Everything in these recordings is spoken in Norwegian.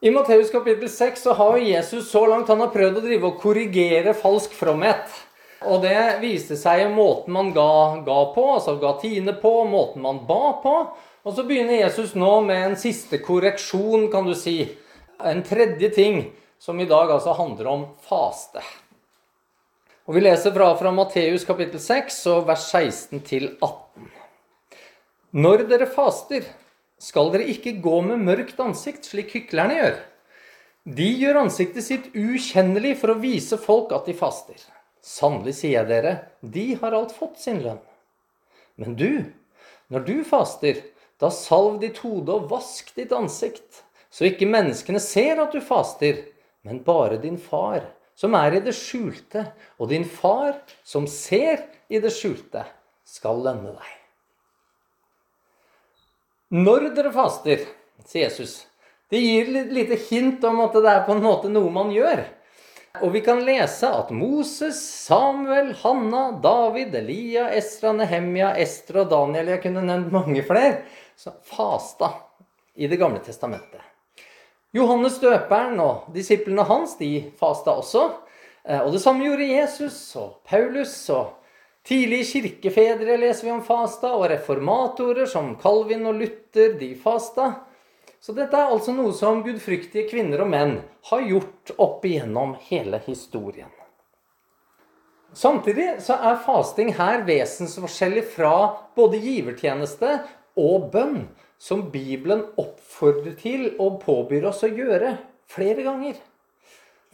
I Matteus kapittel 6 så har Jesus så langt han har prøvd å drive og korrigere falsk fromhet. Og det viste seg i måten man ga, ga på, altså ga tiende på, måten man ba på. Og så begynner Jesus nå med en siste korreksjon, kan du si. En tredje ting, som i dag altså handler om faste. Og Vi leser fra, fra Matteus kapittel 6, vers 16 til 18. Når dere faster, skal dere ikke gå med mørkt ansikt, slik hyklerne gjør. De gjør ansiktet sitt ukjennelig for å vise folk at de faster. Sannelig sier jeg dere, de har alt fått sin lønn. Men du, når du faster, da salv ditt hode og vask ditt ansikt, så ikke menneskene ser at du faster, men bare din far, som er i det skjulte, og din far, som ser i det skjulte, skal lønne deg. Når dere faster, sier Jesus. Det gir et lite hint om at det er på en måte noe man gjør. Og vi kan lese at Moses, Samuel, Hanna, David, Elia, Esra, Nehemia, Estra, Daniel Jeg kunne nevnt mange flere. Så fasta i Det gamle testamentet. Johannes døperen og disiplene hans de fasta også. Eh, og det samme gjorde Jesus og Paulus og Tidlige kirkefedre leser vi om fasta, og reformatorer som Calvin og Luther, de fasta. Så dette er altså noe som gudfryktige kvinner og menn har gjort opp igjennom hele historien. Samtidig så er fasting her vesensforskjellig fra både givertjeneste og bønn, som Bibelen oppfordrer til og påbyr oss å gjøre flere ganger.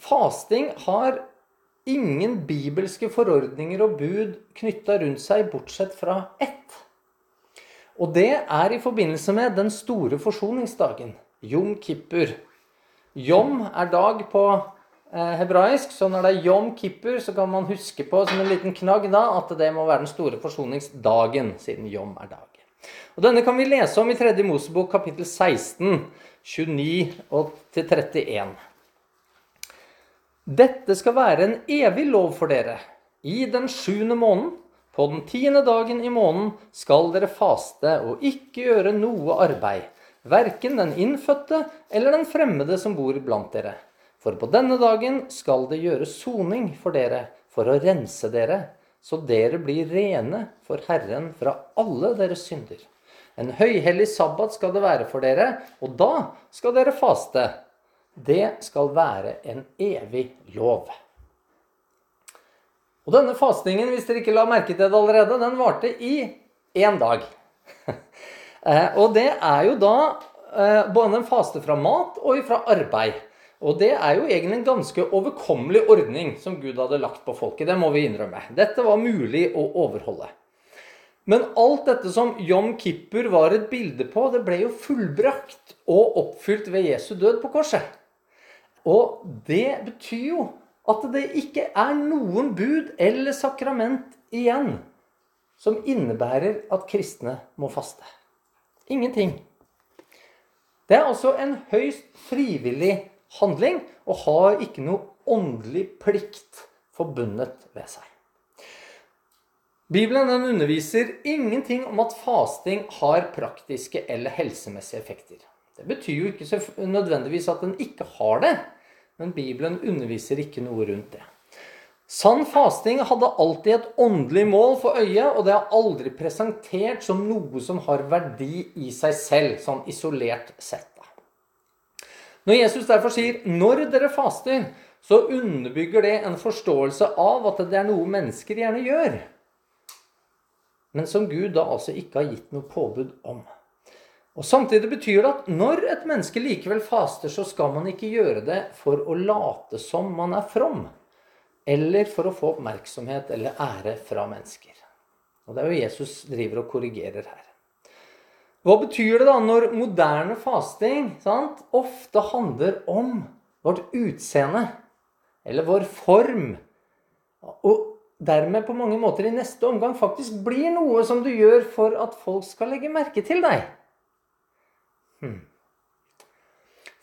Fasting har ingen bibelske forordninger og bud knytta rundt seg, bortsett fra ett. Og det er i forbindelse med den store forsoningsdagen, Jom kippur. Jom er dag på eh, hebraisk, så når det er Jom kippur, så kan man huske på som en liten knagg da, at det må være den store forsoningsdagen, siden Jom er dag. Og Denne kan vi lese om i 3. Mosebok kapittel 16, 29 og til 31. Dette skal være en evig lov for dere. I den sjuende måneden, på den tiende dagen i måneden, skal dere faste og ikke gjøre noe arbeid, verken den innfødte eller den fremmede som bor blant dere. For på denne dagen skal det gjøres soning for dere, for å rense dere, så dere blir rene for Herren fra alle deres synder. En høyhellig sabbat skal det være for dere, og da skal dere faste det skal være en evig lov. Og denne fastingen, hvis dere ikke la merke til det allerede, den varte i én dag. Eh, og det er jo da eh, både en faste fra mat og fra arbeid. Og det er jo egentlig en ganske overkommelig ordning som Gud hadde lagt på folket. Det må vi innrømme. Dette var mulig å overholde. Men alt dette som Jom Kippur var et bilde på, det ble jo fullbrakt og oppfylt ved Jesu død på korset. Og det betyr jo at det ikke er noen bud eller sakrament igjen som innebærer at kristne må faste. Ingenting. Det er altså en høyst frivillig handling og har ikke noe åndelig plikt forbundet ved seg. Bibelen den underviser ingenting om at fasting har praktiske eller helsemessige effekter. Det betyr jo ikke nødvendigvis at den ikke har det. Men Bibelen underviser ikke noe rundt det. Sann fasting hadde alltid et åndelig mål for øyet, og det er aldri presentert som noe som har verdi i seg selv, sånn isolert sett. Når Jesus derfor sier 'når dere faster', så underbygger det en forståelse av at det er noe mennesker gjerne gjør, men som Gud da altså ikke har gitt noe påbud om. Og Samtidig betyr det at når et menneske likevel faster, så skal man ikke gjøre det for å late som man er from, eller for å få oppmerksomhet eller ære fra mennesker. Og Det er jo Jesus driver og korrigerer her. Hva betyr det da når moderne fasting sant, ofte handler om vårt utseende eller vår form? Og dermed på mange måter i neste omgang faktisk blir noe som du gjør for at folk skal legge merke til deg.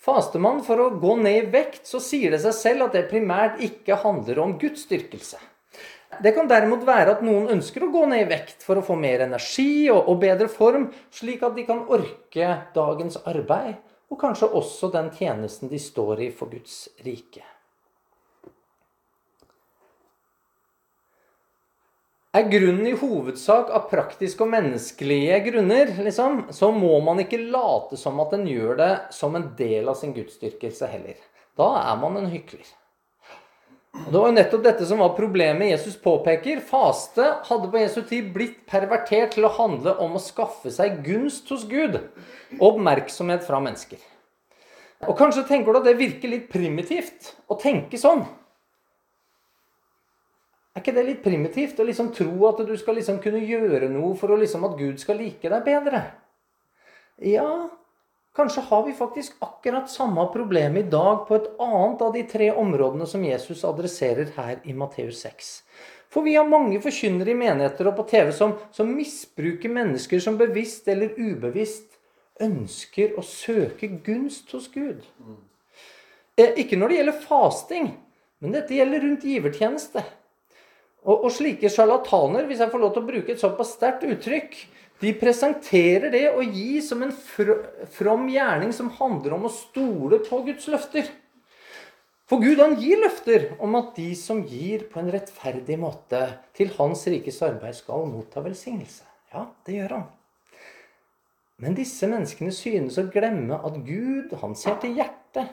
Faster man for å gå ned i vekt, så sier det seg selv at det primært ikke handler om Guds styrkelse. Det kan derimot være at noen ønsker å gå ned i vekt for å få mer energi og, bedre form, slik at de kan orke dagens arbeid og kanskje også den tjenesten de står i for Guds rike. Er grunnen i hovedsak av praktiske og menneskelige grunner, liksom, så må man ikke late som at en gjør det som en del av sin gudsdyrkelse heller. Da er man en hykler. Og Det var jo nettopp dette som var problemet Jesus påpeker. Faste hadde på Jesu tid blitt pervertert til å handle om å skaffe seg gunst hos Gud og oppmerksomhet fra mennesker. Og kanskje tenker du at det virker litt primitivt å tenke sånn. Er ikke det litt primitivt å liksom tro at du skal liksom kunne gjøre noe for liksom at Gud skal like deg bedre? Ja, Kanskje har vi faktisk akkurat samme problem i dag på et annet av de tre områdene som Jesus adresserer her i Matteus 6. For vi har mange forkynnere i menigheter og på TV som, som misbruker mennesker som bevisst eller ubevisst ønsker å søke gunst hos Gud. Eh, ikke når det gjelder fasting, men dette gjelder rundt givertjeneste. Og, og slike sjarlataner, hvis jeg får lov til å bruke et såpass sterkt uttrykk, de presenterer det å gi som en from gjerning som handler om å stole på Guds løfter. For Gud han gir løfter om at de som gir på en rettferdig måte til Hans rikes arbeid, skal motta velsignelse. Ja, det gjør han. Men disse menneskene synes å glemme at Gud, han ser til hjertet.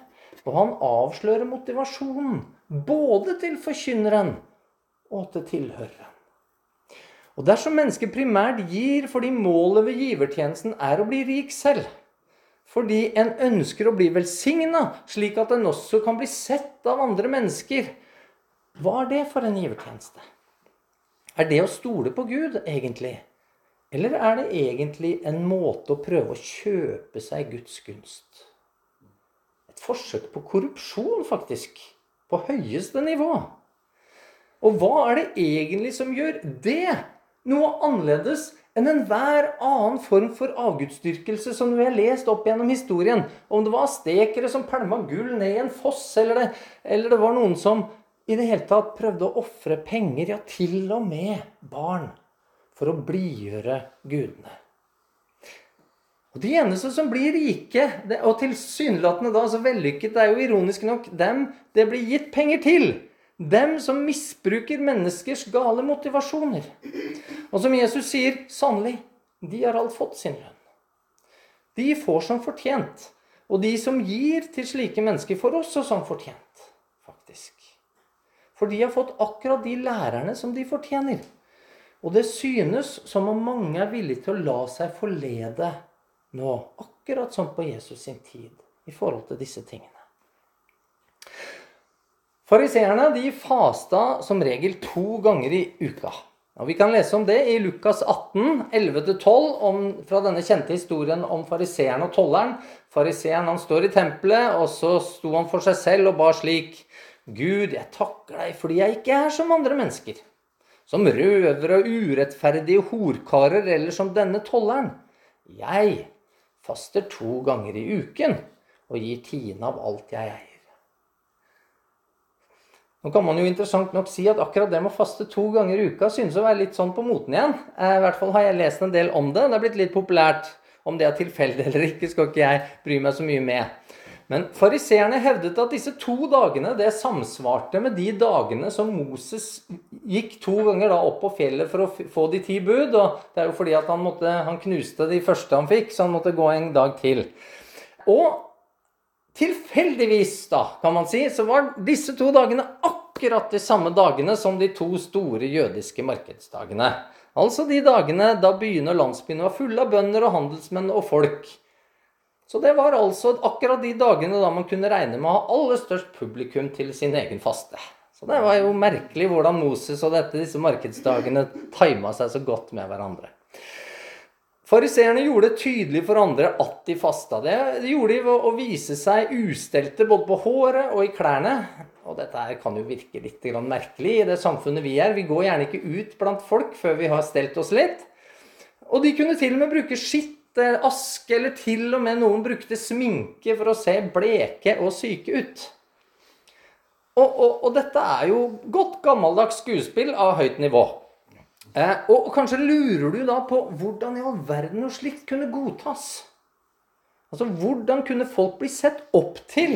Og han avslører motivasjonen både til forkynneren og til tilhøreren. Og dersom mennesket primært gir fordi målet ved givertjenesten er å bli rik selv, fordi en ønsker å bli velsigna, slik at en også kan bli sett av andre mennesker, hva er det for en givertjeneste? Er det å stole på Gud, egentlig? Eller er det egentlig en måte å prøve å kjøpe seg Guds gunst? Et forsøk på korrupsjon, faktisk. På høyeste nivå. Og hva er det egentlig som gjør det noe annerledes enn enhver annen form for avgudsdyrkelse som vi har lest opp gjennom historien. Om det var astekere som pælma gull ned i en foss, eller det, eller det var noen som i det hele tatt prøvde å ofre penger, ja, til og med barn, for å blidgjøre gudene. Og De eneste som blir rike, og tilsynelatende da så vellykket, det er jo ironisk nok dem det blir gitt penger til. Dem som misbruker menneskers gale motivasjoner. Og som Jesus sier, sannelig, de har alt fått sin lønn. De får som fortjent. Og de som gir til slike mennesker, får også som fortjent, faktisk. For de har fått akkurat de lærerne som de fortjener. Og det synes som om mange er villige til å la seg forlede nå, akkurat som på Jesus sin tid, i forhold til disse tingene. Fariseerne de fasta som regel to ganger i uka. Og Vi kan lese om det i Lukas 18, 11-12, fra denne kjente historien om fariseeren og tolleren. Fariseeren han står i tempelet, og så sto han for seg selv og ba slik Gud, jeg takker deg fordi jeg ikke er som andre mennesker. Som røvere og urettferdige horkarer eller som denne tolleren. Jeg faster to ganger i uken og gir tiende av alt jeg eier. Nå kan man jo interessant nok si at akkurat det med å faste to ganger i uka synes å være litt sånn på moten igjen. Eh, I hvert fall har jeg lest en del om det. Det er blitt litt populært. Om det er tilfeldig eller ikke, skal ikke jeg bry meg så mye med. Men fariseerne hevdet at disse to dagene det samsvarte med de dagene som Moses gikk to ganger da opp på fjellet for å få de ti bud. Og det er jo fordi at han, måtte, han knuste de første han fikk, så han måtte gå en dag til. Og Tilfeldigvis, da, kan man si, så var disse to dagene akkurat de samme dagene som de to store jødiske markedsdagene. Altså de dagene da byene og landsbyene var fulle av bønder og handelsmenn og folk. Så det var altså akkurat de dagene da man kunne regne med å ha aller størst publikum til sin egen faste. Så det var jo merkelig hvordan Moses og dette, disse markedsdagene tima seg så godt med hverandre. Fariseerne gjorde det tydelig for andre at de fasta. Det gjorde de ved å vise seg ustelte både på håret og i klærne. Og dette kan jo virke litt merkelig i det samfunnet vi er. Vi går gjerne ikke ut blant folk før vi har stelt oss litt. Og de kunne til og med bruke skitt, aske, eller til og med noen brukte sminke for å se bleke og syke ut. Og, og, og dette er jo godt gammeldags skuespill av høyt nivå. Eh, og kanskje lurer du da på hvordan i all verden noe slikt kunne godtas? Altså, Hvordan kunne folk bli sett opp til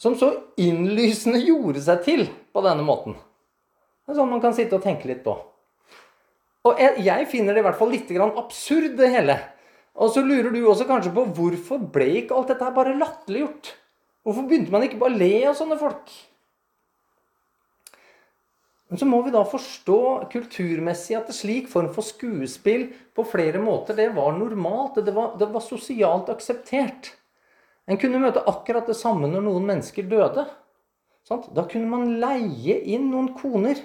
som så innlysende gjorde seg til på denne måten? Det er sånn man kan sitte og tenke litt på. Og jeg, jeg finner det i hvert fall litt absurd, det hele. Og så lurer du også kanskje på hvorfor ble ikke alt dette her bare latterliggjort? Hvorfor begynte man ikke bare å le av sånne folk? Men så må vi da forstå kulturmessig at slik form for skuespill på flere måter, det var normalt. Det var, det var sosialt akseptert. En kunne møte akkurat det samme når noen mennesker døde. Sant? Da kunne man leie inn noen koner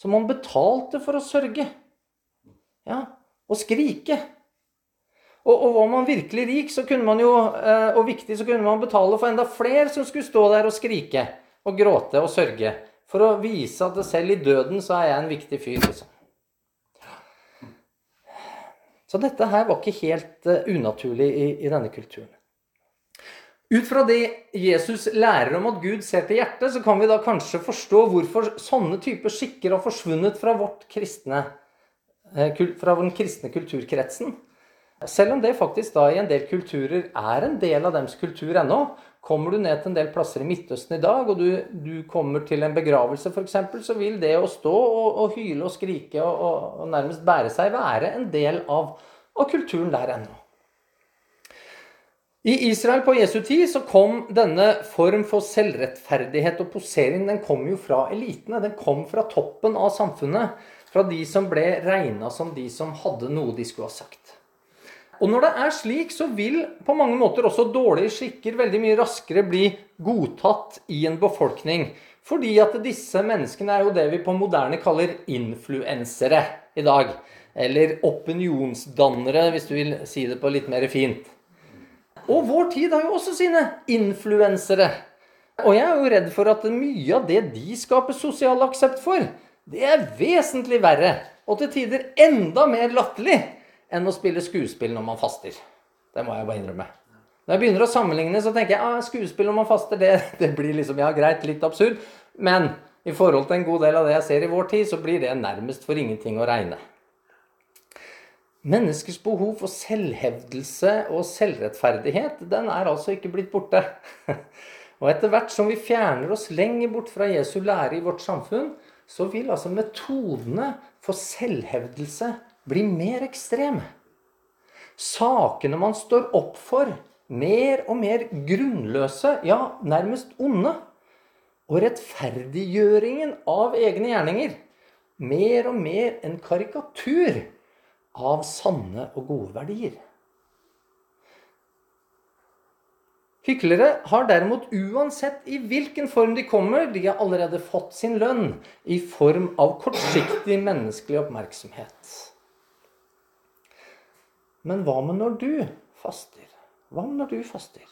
som man betalte for å sørge. Ja, og skrike. Og, og, var man virkelig rik, så kunne man jo, eh, og viktig, så kunne man betale for enda flere som skulle stå der og skrike og gråte og sørge. For å vise at selv i døden så er jeg en viktig fyr, liksom. Så dette her var ikke helt uh, unaturlig i, i, denne kulturen. Ut fra det Jesus lærer om at Gud ser til hjertet, så kan vi da kanskje forstå hvorfor sånne typer skikker har forsvunnet fra, kristne, uh, fra den kristne kulturkretsen. Selv om det faktisk da i en del kulturer er en del av deres kultur ennå. Kommer du ned til en del plasser i Midtøsten i dag, og du, du kommer til en begravelse f.eks., så vil det å stå og, og hyle og skrike og, og, og, nærmest bære seg være en del av, av kulturen der ennå. I Israel på Jesu tid så kom denne form for selvrettferdighet og posering den kom jo fra elitene. Den kom fra toppen av samfunnet. Fra de som ble regna som de som hadde noe de skulle ha sagt. Og når det er slik, så vil på mange måter også dårlige skikker veldig mye raskere bli godtatt i en befolkning. Fordi at disse menneskene er jo det vi på moderne kaller influensere i dag. Eller opinionsdannere, hvis du vil si det på litt mer fint. Og vår tid har jo også sine influensere. Og jeg er jo redd for at mye av det de skaper sosial aksept for, det er vesentlig verre. Og til tider enda mer latterlig enn å spille skuespill når man faster. Det må jeg bare innrømme. Når jeg begynner å sammenligne, så tenker jeg ah, skuespill når man faster, det, det, blir liksom, ja greit, litt absurd. Men i forhold til en god del av det jeg ser i vår tid, så blir det nærmest for ingenting å regne. Menneskers behov for selvhevdelse og selvrettferdighet, den er altså ikke blitt borte. Og etter hvert som vi fjerner oss lenger bort fra Jesu lære i vårt samfunn, så vil altså metodene for selvhevdelse blir mer ekstrem. Sakene man står opp for, mer og mer grunnløse, ja, nærmest onde. Og rettferdiggjøringen av egne gjerninger mer og mer en karikatur av sanne og gode verdier. Hyklere har derimot uansett i hvilken form de kommer, de har allerede fått sin lønn i form av kortsiktig menneskelig oppmerksomhet. Men hva med når du faster? Hva med når du faster?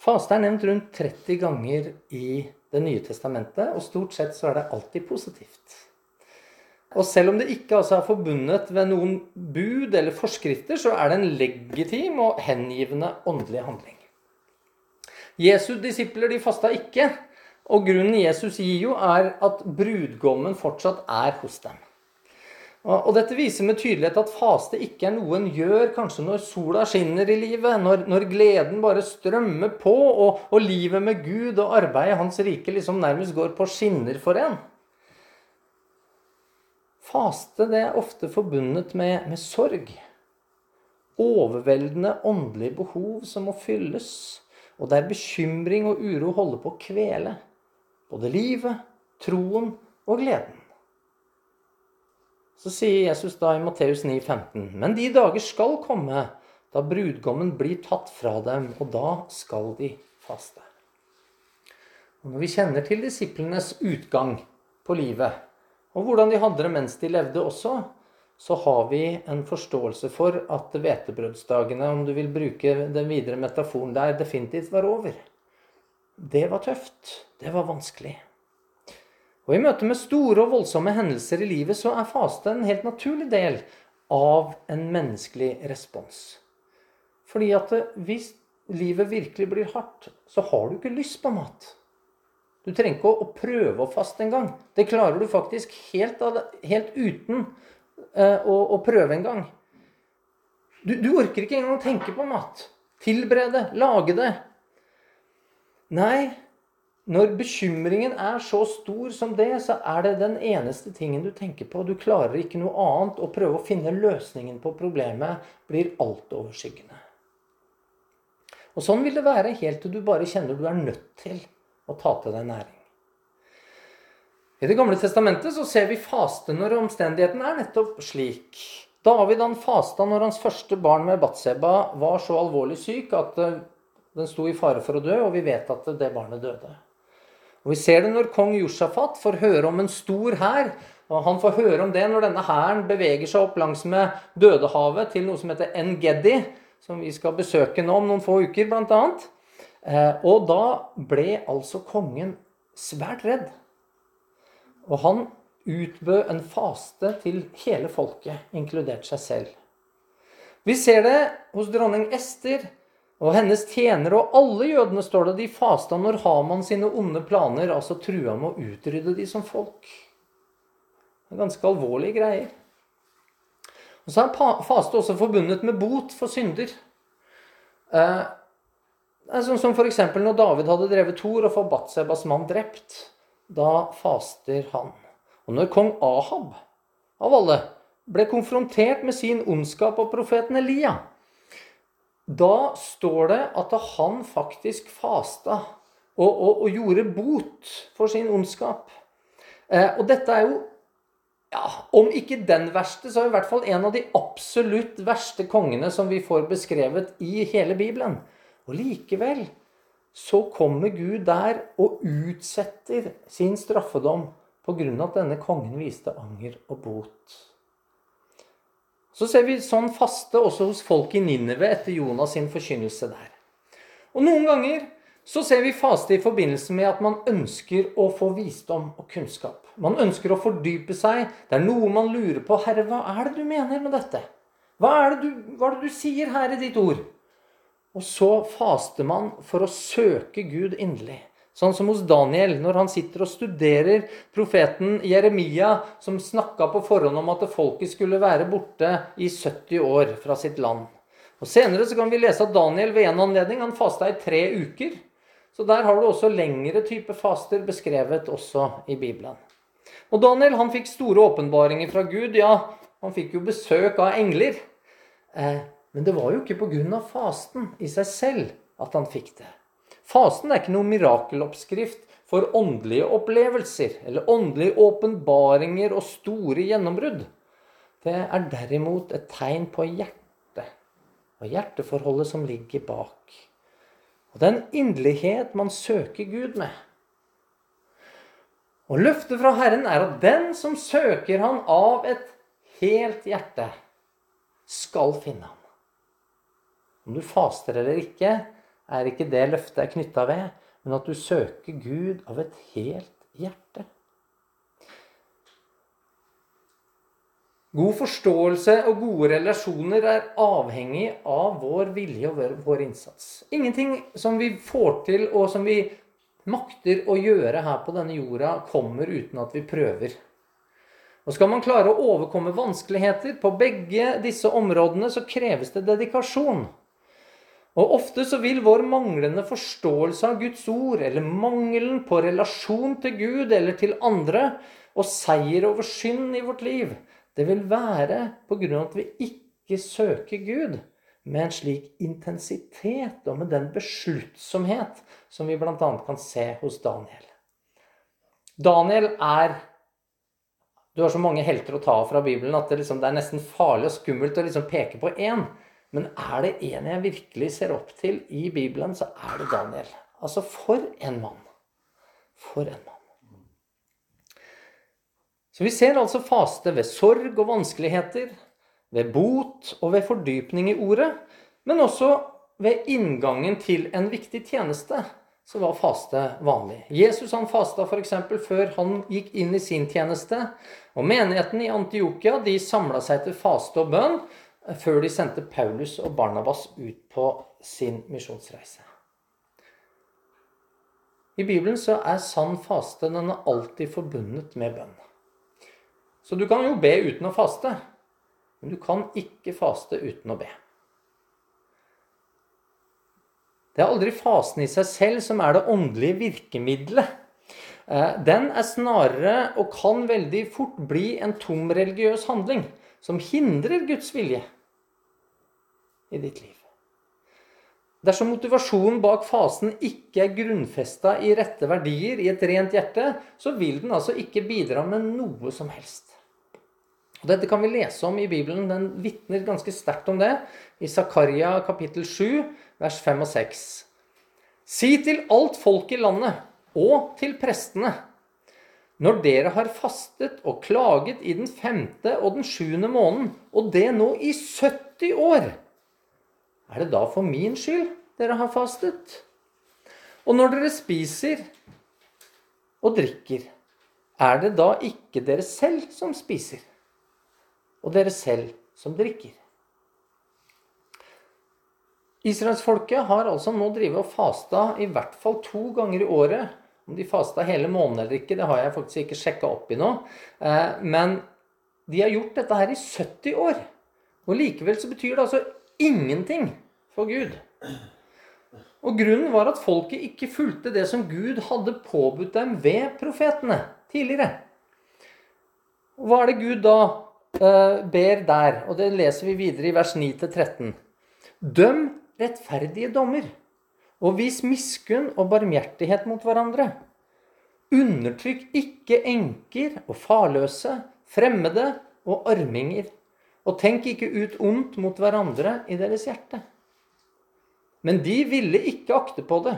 Faste er nevnt rundt 30 ganger i Det nye testamentet, og stort sett så er det alltid positivt. Og selv om det ikke altså er forbundet ved noen bud eller forskrifter, så er det en legitim og hengivende åndelig handling. Jesu disipler de fasta ikke, og grunnen Jesus gir jo, er at brudgommen fortsatt er hos dem. Og dette viser med tydelighet at faste ikke er noe en gjør kanskje når sola skinner i livet, når, når gleden bare strømmer på, og, og, livet med Gud og arbeidet i Hans rike liksom nærmest går på skinner for en. Faste det er ofte forbundet med, med sorg. Overveldende åndelige behov som må fylles, og der bekymring og uro holder på å kvele både livet, troen og gleden. Så sier Jesus da i Matteus 9, 15, Men de dager skal komme da brudgommen blir tatt fra dem, og da skal de faste. Og Når vi kjenner til disiplenes utgang på livet, og hvordan de hadde det mens de levde også, så har vi en forståelse for at hvetebrødsdagene, om du vil bruke den videre metaforen der, definitivt var over. Det var tøft. Det var vanskelig. Og I møte med store og voldsomme hendelser i livet så er faste en helt naturlig del av en menneskelig respons. Fordi at hvis livet virkelig blir hardt, så har du ikke lyst på mat. Du trenger ikke å, prøve å faste engang. Det klarer du faktisk helt, helt uten uh, å, å prøve en gang. Du, du orker ikke engang å tenke på mat. Tilberede, lage det. Nei, når bekymringen er så stor som det, så er det den eneste tingen du tenker på. Du klarer ikke noe annet. Å prøve å finne løsningen på problemet blir altoverskyggende. Og sånn vil det være helt til du bare kjenner du er nødt til å ta til deg næring. I Det gamle testamentet så ser vi faste når omstendigheten er nettopp slik. David han fasta når hans første barn med Batseba var så alvorlig syk at eh, den sto i fare for å dø, og vi vet at det barnet døde. Og Vi ser det når kong Josjafat får høre om en stor hær. og Han får høre om det når denne hæren beveger seg opp langsmed Dødehavet til noe som heter Engedi, som vi skal besøke nå om noen få uker, bl.a. Eh, og da ble altså kongen svært redd. Og han utbød en faste til hele folket, inkludert seg selv. Vi ser det hos dronning Ester og hennes tjenere og alle jødene, står det, de fasta når Haman sine onde planer altså trua med å utrydde de som folk. Det er ganske alvorlige greier. Og så er faste også forbundet med bot for synder. Eh, sånn som f.eks. når David hadde drevet Thor og fått Batsebas mann drept. Da faster han. Og når kong Ahab, av alle, ble konfrontert med sin ondskap av profeten Elia, da står det at han faktisk fasta og, og, og gjorde bot for sin ondskap. Eh, og dette er jo ja, Om ikke den verste, så er det i hvert fall en av de absolutt verste kongene som vi får beskrevet i hele Bibelen. Og likevel så kommer Gud der og utsetter sin straffedom pga. at denne kongen viste anger og bot. Så ser vi sånn faste også hos folk i Ninive etter Jonas sin forkynnelse der. Og noen ganger så ser vi faste i forbindelse med at man ønsker å få visdom og kunnskap. Man ønsker å fordype seg. Det er noe man lurer på. Herre, hva er det du mener med dette? Hva er det du, hva er det du sier her i ditt ord? Og så faster man for å søke Gud inderlig. Sånn som hos Daniel, når han sitter og studerer profeten Jeremia, som snakka på forhånd om at folket skulle være borte i 70 år fra sitt land. Og Senere så kan vi lese at Daniel ved en anledning han fasta i tre uker. Så der har du også lengre type faster beskrevet også i Bibelen. Og Daniel han fikk store åpenbaringer fra Gud. Ja, han fikk jo besøk av engler. Eh, men det var jo ikke pga. fasten i seg selv at han fikk det. Fasten er ikke noen mirakeloppskrift for åndelige opplevelser eller åndelige åpenbaringer og store gjennombrudd. Det er derimot et tegn på hjertet og hjerteforholdet som ligger bak. Og den inderlighet man søker Gud med. Og løftet fra Herren er at den som søker Han av et helt hjerte, skal finne ham. Om du faster eller ikke, er ikke det løftet er knytta ved, men at du søker Gud av et helt hjerte. God forståelse og gode relasjoner er avhengig av vår vilje og vår innsats. Ingenting som vi får til, og som vi makter å gjøre her på denne jorda, kommer uten at vi prøver. Og Skal man klare å overkomme vanskeligheter på begge disse områdene, så kreves det dedikasjon. Og ofte så vil vår manglende forståelse av Guds ord, eller mangelen på relasjon til Gud eller til andre, og seier over synd i vårt liv, det vil være på grunn av at vi ikke søker Gud med en slik intensitet og med den besluttsomhet som vi bl.a. kan se hos Daniel. Daniel er Du har så mange helter å ta av fra Bibelen at det, liksom, det er nesten farlig og skummelt å liksom peke på én. Men er det en jeg virkelig ser opp til i Bibelen, så er det Daniel. Altså, for en mann. For en mann. Så vi ser altså faste ved sorg og vanskeligheter, ved bot og ved fordypning i ordet, men også ved inngangen til en viktig tjeneste så var faste vanlig. Jesus han fasta f.eks. før han gikk inn i sin tjeneste. Og menigheten i Antiokia de samla seg til faste og bønn før de sendte Paulus og Barnabas ut på sin misjonsreise. I Bibelen så er sann faste den er alltid forbundet med bønn. Så du kan jo be uten å faste, men du kan ikke faste uten å be. Det er aldri fasen i seg selv som er det åndelige virkemidlet. Eh, den er snarere, og kan veldig fort bli, en tom religiøs handling som hindrer Guds vilje i ditt liv. Dersom motivasjonen bak fasen ikke er grunnfesta i rette verdier, i et rent hjerte, så vil den altså ikke bidra med noe som helst. Dette kan vi lese om i Bibelen. Den vitner ganske sterkt om det i Zakaria kapittel 7, vers 5 og 6. Si til alt folk i landet og til prestene når dere har fastet og klaget i den femte og den sjuende måneden, og det nå i 70 år, er det da for min skyld dere har fastet? Og når dere spiser og drikker, er det da ikke dere selv som spiser? og dere selv som drikker. Israelsfolket har altså nå drevet og fasta i hvert fall to ganger i året. Om de fasta hele måneden eller ikke, det har jeg faktisk ikke sjekka opp i nå. Eh, men de har gjort dette her i 70 år. Og likevel så betyr det altså ingenting for Gud. Og grunnen var at folket ikke fulgte det som Gud hadde påbudt dem ved profetene tidligere. Hva er det Gud da uh, ber der, og det leser vi videre i vers 9-13. Døm rettferdige dommer, og vis miskunn og barmhjertighet mot hverandre. Undertrykk ikke enker og farløse, fremmede og arminger, og tenk ikke ut ondt mot hverandre i deres hjerte. Men de ville ikke akte på det,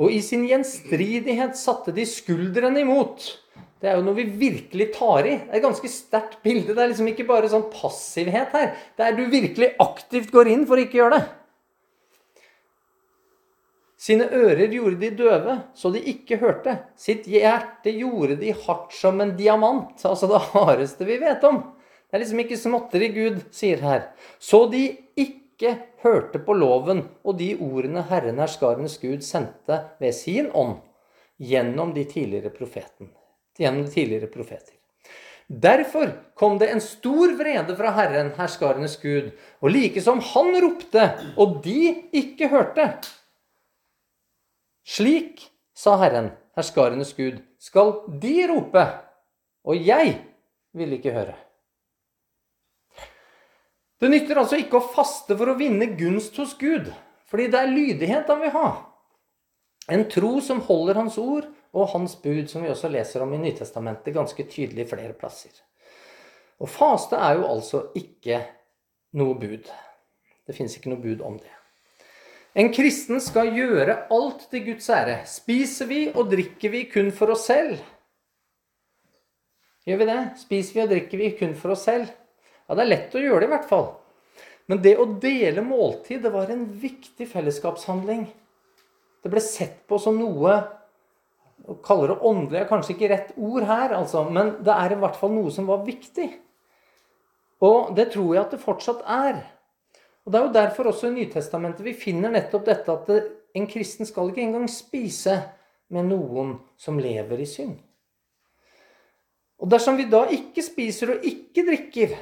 og i sin gjenstridighet satte de skuldrene imot det er jo noe vi virkelig tar i. Det er et ganske sterkt bilde. Det er liksom ikke bare sånn passivhet her. Det er du virkelig aktivt går inn for å ikke gjøre det. Sine ører gjorde de døve, så de ikke hørte. Sitt hjerte gjorde de hardt som en diamant. Altså det hardeste vi vet om. Det er liksom ikke småtteri Gud sier her. Så de ikke hørte på loven og de ordene Herren herskarenes Gud sendte ved sin ånd gjennom de tidligere profeten, gjennom de tidligere profeter. Derfor kom det en stor vrede fra Herren, herskarenes Gud, og like som han ropte, og de ikke hørte. Slik, sa Herren, herskarenes Gud, skal de rope, og jeg vil ikke høre. Det nytter altså ikke å faste for å vinne gunst hos Gud, fordi det er lydighet han vil ha. En tro som holder Hans ord, og hans bud, som vi også leser om i Nytestamentet ganske tydelig flere plasser. Og faste er jo altså ikke noe bud. Det fins ikke noe bud om det. En kristen skal gjøre alt til Guds ære. Spiser vi og drikker vi kun for oss selv? Gjør vi det? Spiser vi og drikker vi kun for oss selv? Ja, det er lett å gjøre det, i hvert fall. Men det å dele måltid, det var en viktig fellesskapshandling. Det ble sett på som noe å kalle det åndelig er kanskje ikke rett ord her, altså, men det er i hvert fall noe som var viktig. Og det tror jeg at det fortsatt er. Og Det er jo derfor også i Nytestamentet vi finner nettopp dette at en kristen skal ikke engang spise med noen som lever i synd. Og dersom vi da ikke spiser og ikke drikker,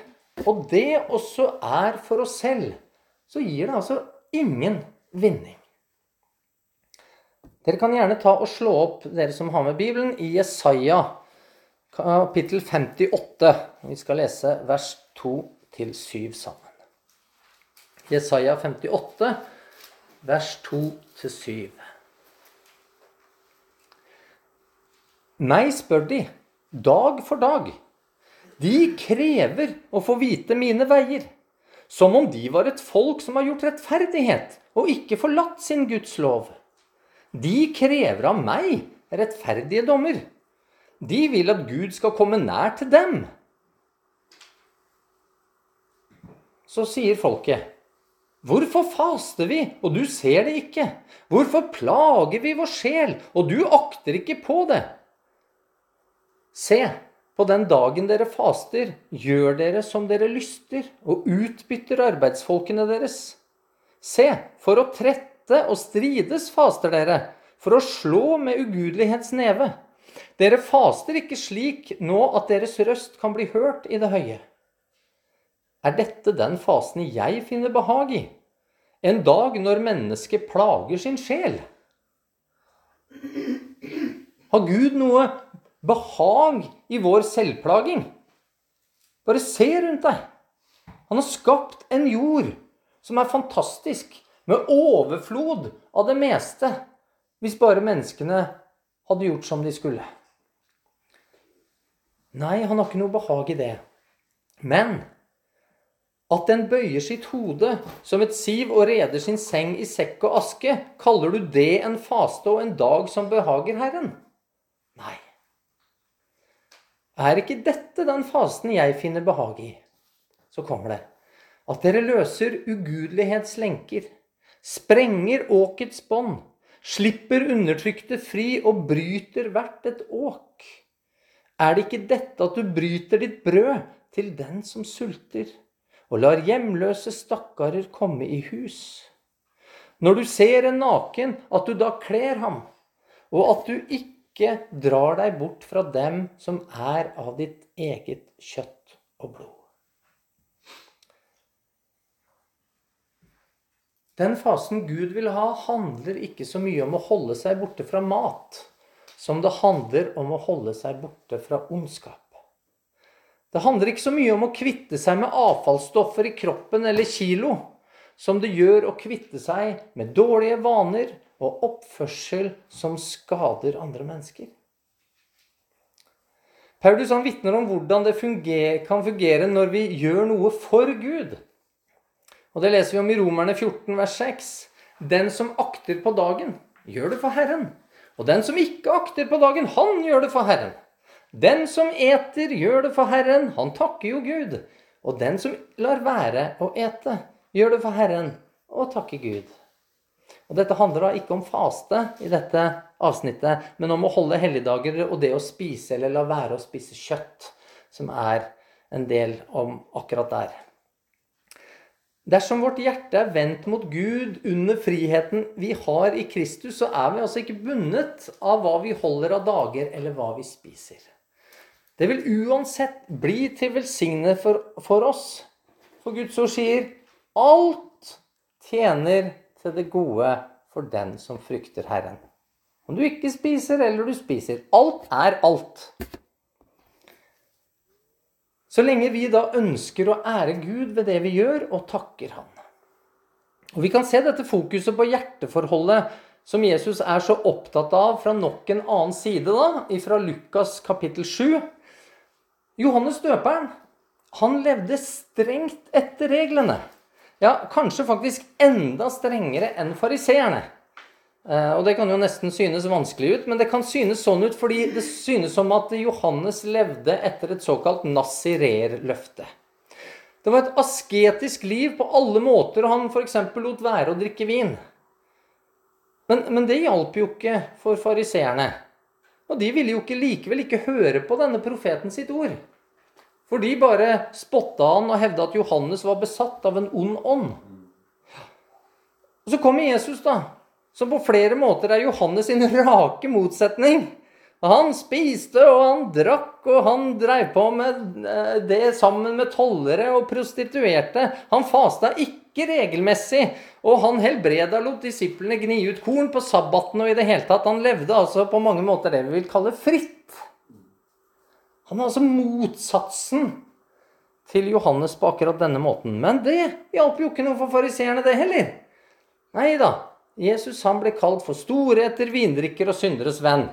og det også er for oss selv, så gir det altså ingen vinning. Dere kan gjerne ta og slå opp, dere som har med Bibelen, i Jesaja kapittel 58. Vi skal lese vers 2-7 sammen. Jesaja 58, vers 2-7. Meg spør de, dag for dag. De krever å få vite mine veier, som om de var et folk som har gjort rettferdighet og ikke forlatt sin Guds lov. De krever av meg rettferdige dommer. De vil at Gud skal komme nær til dem. Så sier folket, Hvorfor faster vi, og du ser det ikke? Hvorfor plager vi vår sjel, og du akter ikke på det? Se, på den dagen dere faster, gjør dere som dere lyster, og utbytter arbeidsfolkene deres. Se, for å trette og strides faster dere, for å slå med ugudelighetsneve. Dere faster ikke slik nå at deres røst kan bli hørt i det høye. Er dette den fasen jeg finner behag i? En dag når mennesket plager sin sjel. Har Gud noe behag i vår selvplaging? Bare se rundt deg. Han har skapt en jord som er fantastisk, med overflod av det meste, hvis bare menneskene hadde gjort som de skulle. Nei, han har ikke noe behag i det. Men at den bøyer sitt hode som et siv og reder sin seng i sekk og aske, kaller du det en faste og en dag som behager Herren? Er ikke dette den fasen jeg finner behag i? Så kommer det. At dere løser ugudelighetslenker, sprenger åkets bånd, slipper undertrykte fri og bryter hvert et åk. Er det ikke dette at du bryter ditt brød til den som sulter, og lar hjemløse stakkarer komme i hus? Når du ser en naken, at du da kler ham, og at du ikke drar deg bort fra dem som er av ditt eget kjøtt og blod. Den fasen Gud vil ha, handler ikke så mye om å holde seg borte fra mat, som det handler om å holde seg borte fra ondskap. Det handler ikke så mye om å kvitte seg med avfallsstoffer i kroppen eller kilo, som det gjør å kvitte seg med dårlige vaner og oppførsel som skader andre mennesker. Paulus han vitner om hvordan det funger, kan fungere når vi gjør noe for Gud. Og Det leser vi om i Romerne 14, vers 6. Den som akter på dagen, gjør det for Herren. Og den som ikke akter på dagen, han gjør det for Herren. Den som eter, gjør det for Herren. Han takker jo Gud. Og den som lar være å ete, gjør det for Herren og takker Gud. Og Dette handler da ikke om faste i dette avsnittet, men om å holde helligdager og det å spise eller la være å spise kjøtt, som er en del om akkurat der. Dersom vårt hjerte er vendt mot Gud under friheten vi har i Kristus, så er vi altså ikke bundet av hva vi holder av dager, eller hva vi spiser. Det vil uansett bli til velsigne for, for oss. For Guds ord sier alt tjener til det gode for den som frykter Herren. Om du ikke spiser eller du spiser. Alt er alt. Så lenge vi da ønsker å ære Gud ved det vi gjør, og takker Han. Og Vi kan se dette fokuset på hjerteforholdet som Jesus er så opptatt av fra nok en annen side, da, fra Lukas kapittel 7. Johannes døperen han levde strengt etter reglene. Ja, kanskje faktisk enda strengere enn fariseerne. Eh, og det kan jo nesten synes vanskelig ut, men det kan synes sånn ut fordi det synes som at Johannes levde etter et såkalt nazirer-løfte. Det var et asketisk liv på alle måter, og han f.eks. lot være å drikke vin. Men, men det hjalp jo ikke for fariseerne. Og de ville jo ikke likevel ikke høre på denne profeten sitt ord. For de bare spotta han og hevda at Johannes var besatt av en ond ånd. Og så kommer Jesus, da, som på flere måter er Johannes sin rake motsetning. Han spiste og han drakk, og han dreiv på med eh, det sammen med tollere og prostituerte. Han fasta ikke regelmessig, og han helbreda lot disiplene gni ut korn på sabbaten og i det hele tatt. Han levde altså på mange måter det vi vil kalle fritt. Han er altså motsatsen til Johannes på akkurat denne måten. Men det hjalp jo ikke noe for fariseerne, det heller. Nei da. Jesus han ble kalt for storheter, vindrikker og synderes venn.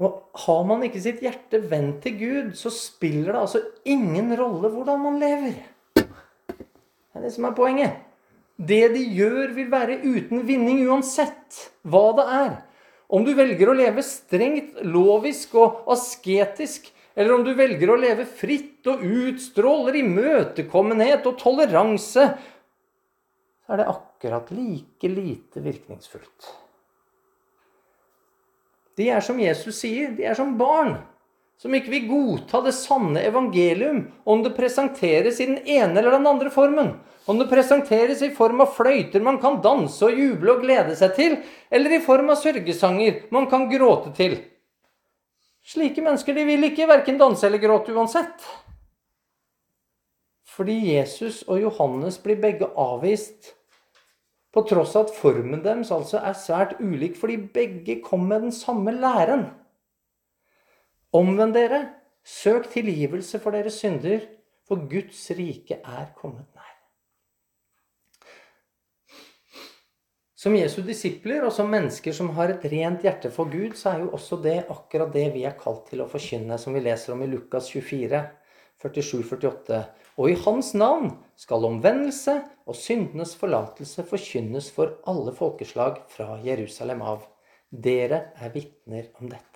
Og Har man ikke sitt hjerte vendt til Gud, så spiller det altså ingen rolle hvordan man lever. Det er det som er poenget. Det de gjør, vil være uten vinning uansett hva det er. Om du velger å leve strengt lovisk og asketisk, eller om du velger å leve fritt og utstråler imøtekommenhet og toleranse, så er det akkurat like lite virkningsfullt. De er som Jesus sier, de er som barn som ikke vil godta det sanne evangelium om det presenteres i den ene eller den andre formen. Om det presenteres i form av fløyter man kan danse og juble og glede seg til, eller i form av sørgesanger man kan gråte til. Slike mennesker de vil ikke verken danse eller gråte uansett. fordi Jesus og Johannes blir begge avvist. På tross av at formen deres altså er svært ulik, fordi begge kom med den samme læren. Omvend dere, søk tilgivelse for deres synder, for Guds rike er kommet nær. Som Jesu disipler og som mennesker som har et rent hjerte for Gud, så er jo også det akkurat det vi er kalt til å forkynne, som vi leser om i Lukas 24, 47-48. Og i Hans navn skal omvendelse og syndenes forlatelse forkynnes for alle folkeslag fra Jerusalem av. Dere er vitner om dette.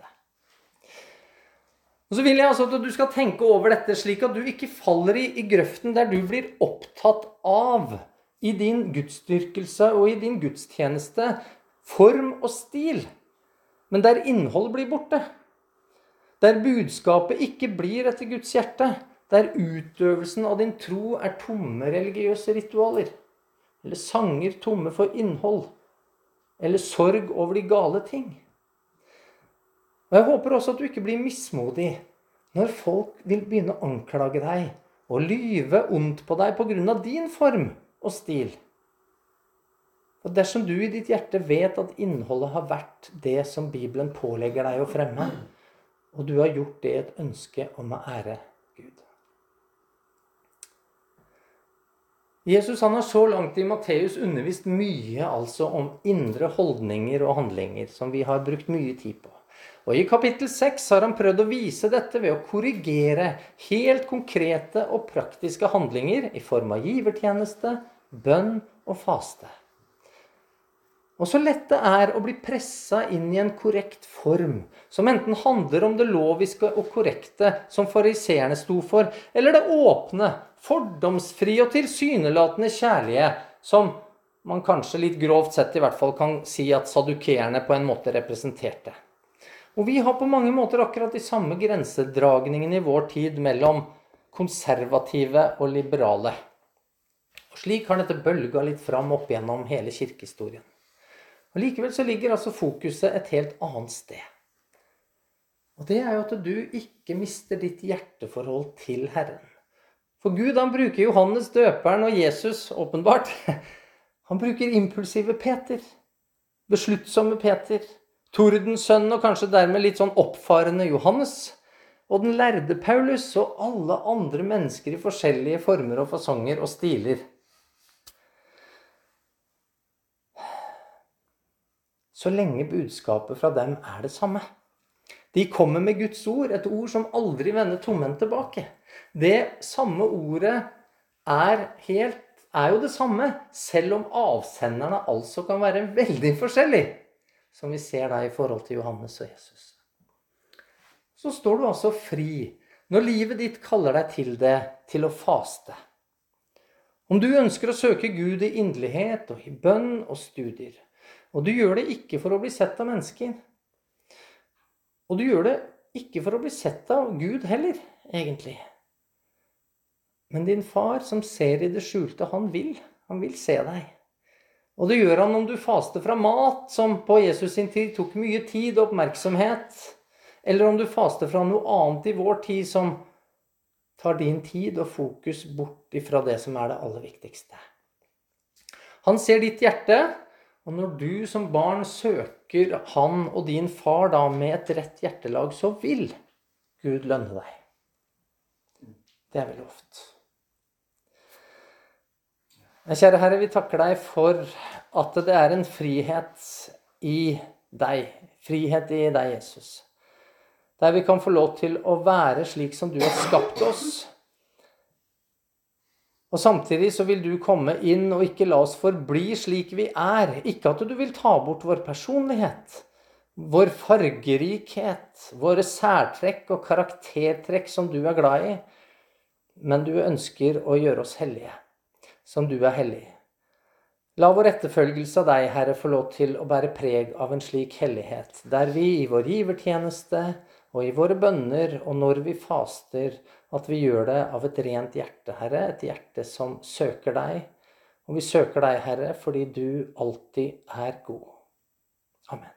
Og så vil jeg altså at du skal tenke over dette slik at du ikke faller i, i grøften der du blir opptatt av i din gudsdyrkelse og i din gudstjeneste form og stil, men der innholdet blir borte. Der budskapet ikke blir etter Guds hjerte. Der utøvelsen av din tro er tomme religiøse ritualer. Eller sanger tomme for innhold. Eller sorg over de gale ting. Og Jeg håper også at du ikke blir mismodig når folk vil begynne å anklage deg og lyve ondt på deg pga. din form og stil. Og dersom du i ditt hjerte vet at innholdet har vært det som Bibelen pålegger deg å fremme, og du har gjort det et ønske om å ære Gud Jesus han har så langt i Matteus undervist mye altså om indre holdninger og handlinger, som vi har brukt mye tid på. Og I kapittel 6 har han prøvd å vise dette ved å korrigere helt konkrete og praktiske handlinger i form av givertjeneste, bønn og faste. Og så lett det er å bli pressa inn i en korrekt form, som enten handler om det loviske og korrekte, som fariseerne sto for, eller det åpne, fordomsfrie og tilsynelatende kjærlige, som man kanskje litt grovt sett i hvert fall kan si at sadukeerne på en måte representerte. Og vi har på mange måter akkurat de samme grensedragningene i vår tid mellom konservative og liberale. Og Slik har dette bølga litt fram opp gjennom hele kirkehistorien. Og Likevel så ligger altså fokuset et helt annet sted. Og det er jo at du ikke mister ditt hjerteforhold til Herren. For Gud han bruker Johannes døperen og Jesus åpenbart. Han bruker impulsive Peter. Besluttsomme Peter. Tordensønnen og kanskje dermed litt sånn oppfarende Johannes. Og den lærde Paulus og alle andre mennesker i forskjellige former og fasonger og stiler. så lenge budskapet fra dem er det samme. De kommer med Guds ord, et ord som aldri vender tomhendt tilbake. Det samme ordet er, helt, er jo det samme, selv om avsenderne altså kan være veldig forskjellige. Som vi ser da i forhold til Johannes og Jesus. Så står du altså fri når livet ditt kaller deg til det, til å faste. Om du ønsker å søke Gud i inderlighet og i bønn og studier, og du gjør det ikke for å bli sett av mennesker. Og du gjør det ikke for å bli sett av Gud heller, egentlig. Men din far som ser i det skjulte, han vil. Han vil se deg. Og det gjør han om du faster fra mat, som på Jesus sin tid tok mye tid og oppmerksomhet, eller om du faster fra noe annet i vår tid som tar din tid og fokus bort ifra det som er det aller viktigste. Han ser ditt hjerte, og når du som barn søker han og din far da med et rett hjertelag, så vil Gud lønne deg. Det er vel lovt. Kjære Herre, vi takker deg for at det er en frihet i deg. Frihet i deg, Jesus. Der vi kan få lov til å være slik som du har skapt oss og Samtidig så vil du komme inn og ikke la oss forbli slik vi er. Ikke at du vil ta bort vår personlighet, vår fargerikhet, våre særtrekk og karaktertrekk som du er glad i. Men du ønsker å gjøre oss hellige, som du er hellig. La vår etterfølgelse av deg, Herre, få lov til å bære preg av en slik hellighet, der vi i vår givertjeneste og i våre bønner og når vi faster, at vi gjør det av et rent hjerte, Herre. Et hjerte som søker deg. Og vi søker deg, Herre, fordi du alltid er god. Amen.